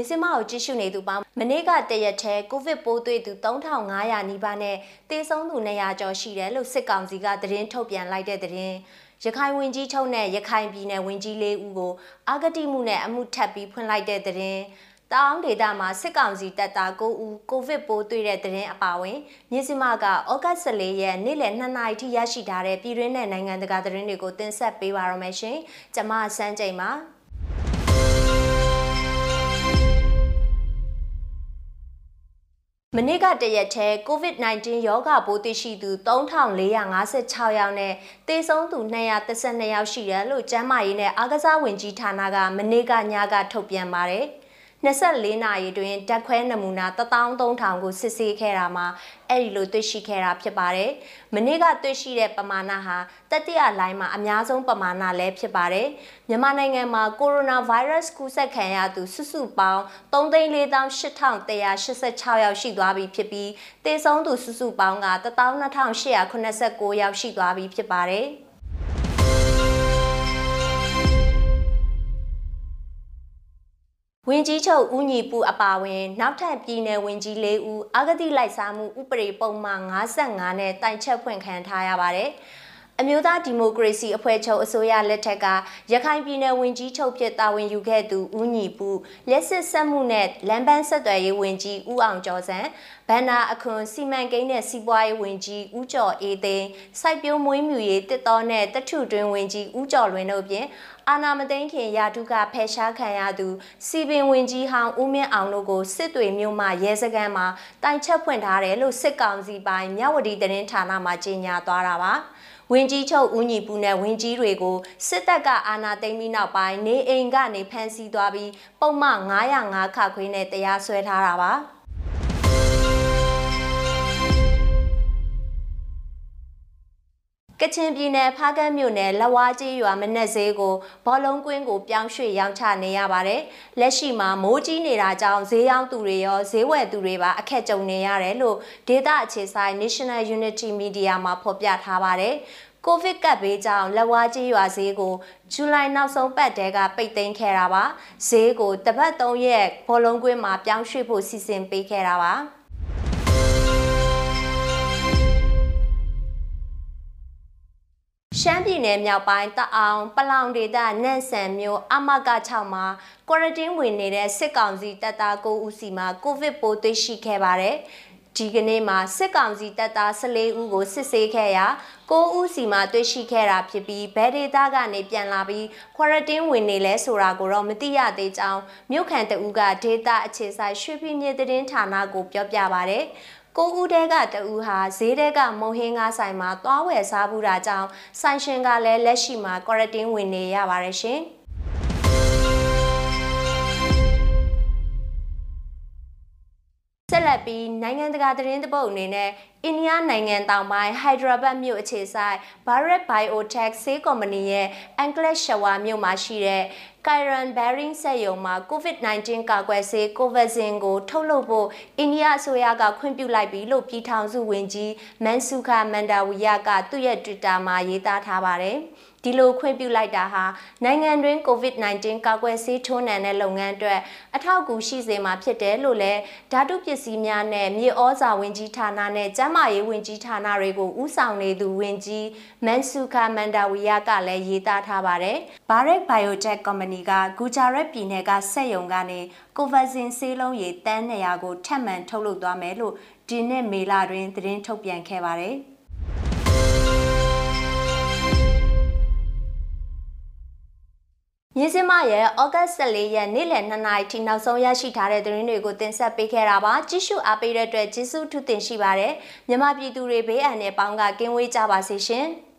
မြစမကိုကြည့်ရှုနေသူပေါင်းမနေ့ကတရက်ထဲကိုဗစ်ပိုးတွေ့သူ3500နီးပါးနဲ့သေဆုံးသူ200ကျော်ရှိတယ်လို့စစ်ကောင်စီကသတင်းထုတ်ပြန်လိုက်တဲ့သတင်းရခိုင်ဝင်ကြီးချုပ်နဲ့ရခိုင်ပြည်နယ်ဝင်ကြီးလေးဦးကိုအာဂတိမှုနဲ့အမှုထပ်ပြီးဖွင့်လိုက်တဲ့သတင်းတောင်ဒေတာမှာစစ်ကောင်စီတပ်သား9ဦးကိုဗစ်ပိုးတွေ့တဲ့သတင်းအပါအဝင်မြစ်စမကဩဂတ်14ရက်နေ့လယ်2နာရီထိရရှိထားတဲ့ပြည်တွင်းနဲ့နိုင်ငံတကာသတင်းတွေကိုတင်ဆက်ပေးပါရမရှင်။ကျွန်မစန်းကြိမ်ပါ။ မနေ့ကတရက်ထဲ COVID-19 ရောဂါပိုးသိရှိသူ3456ယောက်နဲ့သေဆုံးသူ232ယောက်ရှိတယ်လို့ကျန်းမာရေးနဲ့အားကစားဝန်ကြီးဌာနကမနေ့ကညကထုတ်ပြန်ပါတယ်။ 24နာရီတွင်ဓာတ်ခွဲနမူနာ13000ကိုစစ်ဆေးခဲ့တာမှာအဲ့ဒီလိုတွေ့ရှိခဲ့တာဖြစ်ပါတယ်။မနေ့ကတွေ့ရှိတဲ့ပမာဏဟာတတိယလိုင်းမှာအများဆုံးပမာဏလည်းဖြစ်ပါတယ်။မြန်မာနိုင်ငံမှာကိုရိုနာဗိုင်းရပ်စ်ကူးစက်ခံရသူစုစုပေါင်း3,48,186ယောက်ရှိသွားပြီဖြစ်ပြီးသေဆုံးသူစုစုပေါင်းက12,889ယောက်ရှိသွားပြီဖြစ်ပါတယ်။ ဝင်ကြီးချုပ်ဦးညီပူအပါဝင် နောက်ထပ်ပြည်နယ်ဝင်ကြီး၄ဦးအာဂတိလိုက်စားမှုဥပဒေပုံမှန်55နဲ့တိုင်ချက်ဖွင့်ခံထားရပါတယ်။ အမျိုးသားဒီမိုကရေစီအဖွဲ့ချုပ်အစိုးရလက်ထက်ကရခိုင်ပြည်နယ်ဝန်ကြီးချုပ်ဖြစ်တာဝန်ယူခဲ့သူဦးညီပူလက်စစ်ဆက်မှုနဲ့လမ်းပန်းဆက်သွယ်ရေးဝန်ကြီးဦးအောင်ကျော်စံဘန္နာအခွန်စီမံကိန်းနဲ့စီးပွားရေးဝန်ကြီးဦးကျော်အေးသိန်းစိုက်ပျိုးမွေးမြူရေးတစ်တော်နဲ့တထုတွင်ဝန်ကြီးဦးကျော်လွင်တို့ပြင်အာနာမသိန်းခင်ရာထုကဖယ်ရှားခံရသူစီပင်ဝင်ကြီးဟောင်းဦးမင်းအောင်တို့ကိုစစ်တွေမြို့မှရဲစခန်းမှာတိုင်ချက်ဖွင့်ထားတယ်လို့စစ်ကောင်စီပိုင်းမြဝတီသတင်းဌာနမှကြေညာသွားတာပါ ဝင်းကြီးချုပ်ဦးညီပူနဲ့ဝင်းကြီးတွေကိုစစ်တပ်ကအာဏာသိမ်းပြီးနောက်ပိုင်းနေအိမ်ကနေဖမ်းဆီးသွားပြီးပုံမှန်905ခခွေးနဲ့တရားစွဲထားတာပါကချင်ပြည်နယ်ဖားကန့်မြို့နယ်လဝါကြီးရွာမနက်ဈေးကိုဘောလုံးကွင်းကိုပြောင်းရွှေ့ရောင်းချနေရပါတယ်။လက်ရှိမှာမိုးကြီးနေတာကြောင့်ဈေးရောင်းသူတွေရောဈေးဝယ်သူတွေပါအခက်ကြုံနေရတယ်လို့ဒေတာအခြေဆိုင် National Unity Media မှာဖော်ပြထားပါတယ်။ ကိုဗစ်ကပ်ဘေးကြောင့်လက်ဝါးကြီးရွာဈေးကိုဇူလိုင်နောက်ဆုံးပတ်တဲကပိတ်သိမ်းခဲ့တာပါဈေးကိုတပတ်3ရက်ဘောလုံးကွင်းမှာပြောင်းရွှေ့ဖို့စီစဉ်ပေးခဲ့တာပါရှမ်းပြည်နယ်မြောက်ပိုင်းတအောင်ပလောင်ဒေသနန့်ဆန်မြို့အမက6မှာကွာရတင်းဝင်နေတဲ့စစ်ကောင်စီတပ်သား9ဦးစီမှာကိုဗစ်ပိုးတွေ့ရှိခဲ့ပါတယ်။ ဒီကနေ့မှာစစ်ကောင်စီတပ်သား14ဦးကိုစစ်ဆေးခဲ့ရာ9ဦးစီမှာတွေ့ရှိခဲ့တာဖြစ်ပြီးဘယ်ဒေသကနေပြန်လာပြီးကွာရတင်းဝင်နေလဲဆိုတာကိုတော့မသိရသေးကြောင်းမြို့ခံတဦးကဒေသအခြေဆိုင်ရွှေပြည်မြေသတင်းဌာနကိုပြောပြပါဗျ။ကိုဦးတဲကတဦးဟာဈေးတဲကမုံဟင်းကားဆိုင်မှာသွားဝယ်စားဘူးတာကြောင့်ဆိုင်ရှင်ကလည်းလက်ရှိမှာကွာရတင်းဝင်နေရပါတယ်ရှင်။ ဆက်လက်ပြီးနိုင်ငံတကာသတင်းတပုတ်အနေနဲ့အိန္ဒိယနိုင်ငံတောင်ပိုင်းဟိုက်ဒရာဘတ်မြို့အခြေဆိုင် Bharat Biotech ဆေးကုမ္ပဏီရဲ့အန်ကလက်ရှဝါမြို့မှာရှိတဲ့ Kiran Bearing စက်ရုံမှာ COVID-19 ကာကွယ်ဆေး Covaxin ကို ထုတ်လုပ်ဖို့အိန္ဒိယအစိုးရကခွင့်ပြုလိုက်ပြီလို့ပြည်ထောင်စုဝန်ကြီးမန်ဆူခာမန်ဒါဝီယာကသူ့ရဲ့ Twitter မှာရေးသားထားပါတယ်။ဒီလိုခွင့်ပြုလိုက်တာဟာနိုင်ငံတွင်း COVID-19 ကာကွယ်ဆေးထိုးနှံတဲ့လုပ်ငန်းအတွက်အထောက်အကူရှိစေမှာဖြစ်တယ်လို့လည်းဓာတုပစ္စည်းများနဲ့မြေဩဇာဝင်ကြီးဌာနနဲ့ကျန်းမာရေးဝင်ကြီးဌာနတွေကိုဦးဆောင်နေသူဝင်ကြီးမန်ဆူခာမန်ဒါဝီယာကလည်းရေးသားထားပါတယ်။ Bharat Biotech Company ကဂူဂျာရက်ပြည်နယ်ကစက်ရုံကနေ Covaxin ဆေးလုံးရည်တန်း200ကိုထပ်မံထုတ်လုပ်သွားမယ်လို့ဒီနှစ်မေလတွင်သတင်းထုတ်ပြန်ခဲ့ပါတယ်။မြင်းစမရဲ့ဩဂတ်14ရက်နေ့လယ်2နာရီထိနောက်ဆုံးရရှိထားတဲ့သတင်းတွေကိုတင်ဆက်ပေးခဲ့တာပါကြည့်ရှုအားပေးတဲ့အတွက်ကျေးဇူးထူးတင်ရှိပါတယ်မြမပြည်သူတွေဘေးအန္တရာယ်ပေါင်းကကင်းဝေးကြပါစေရှင်။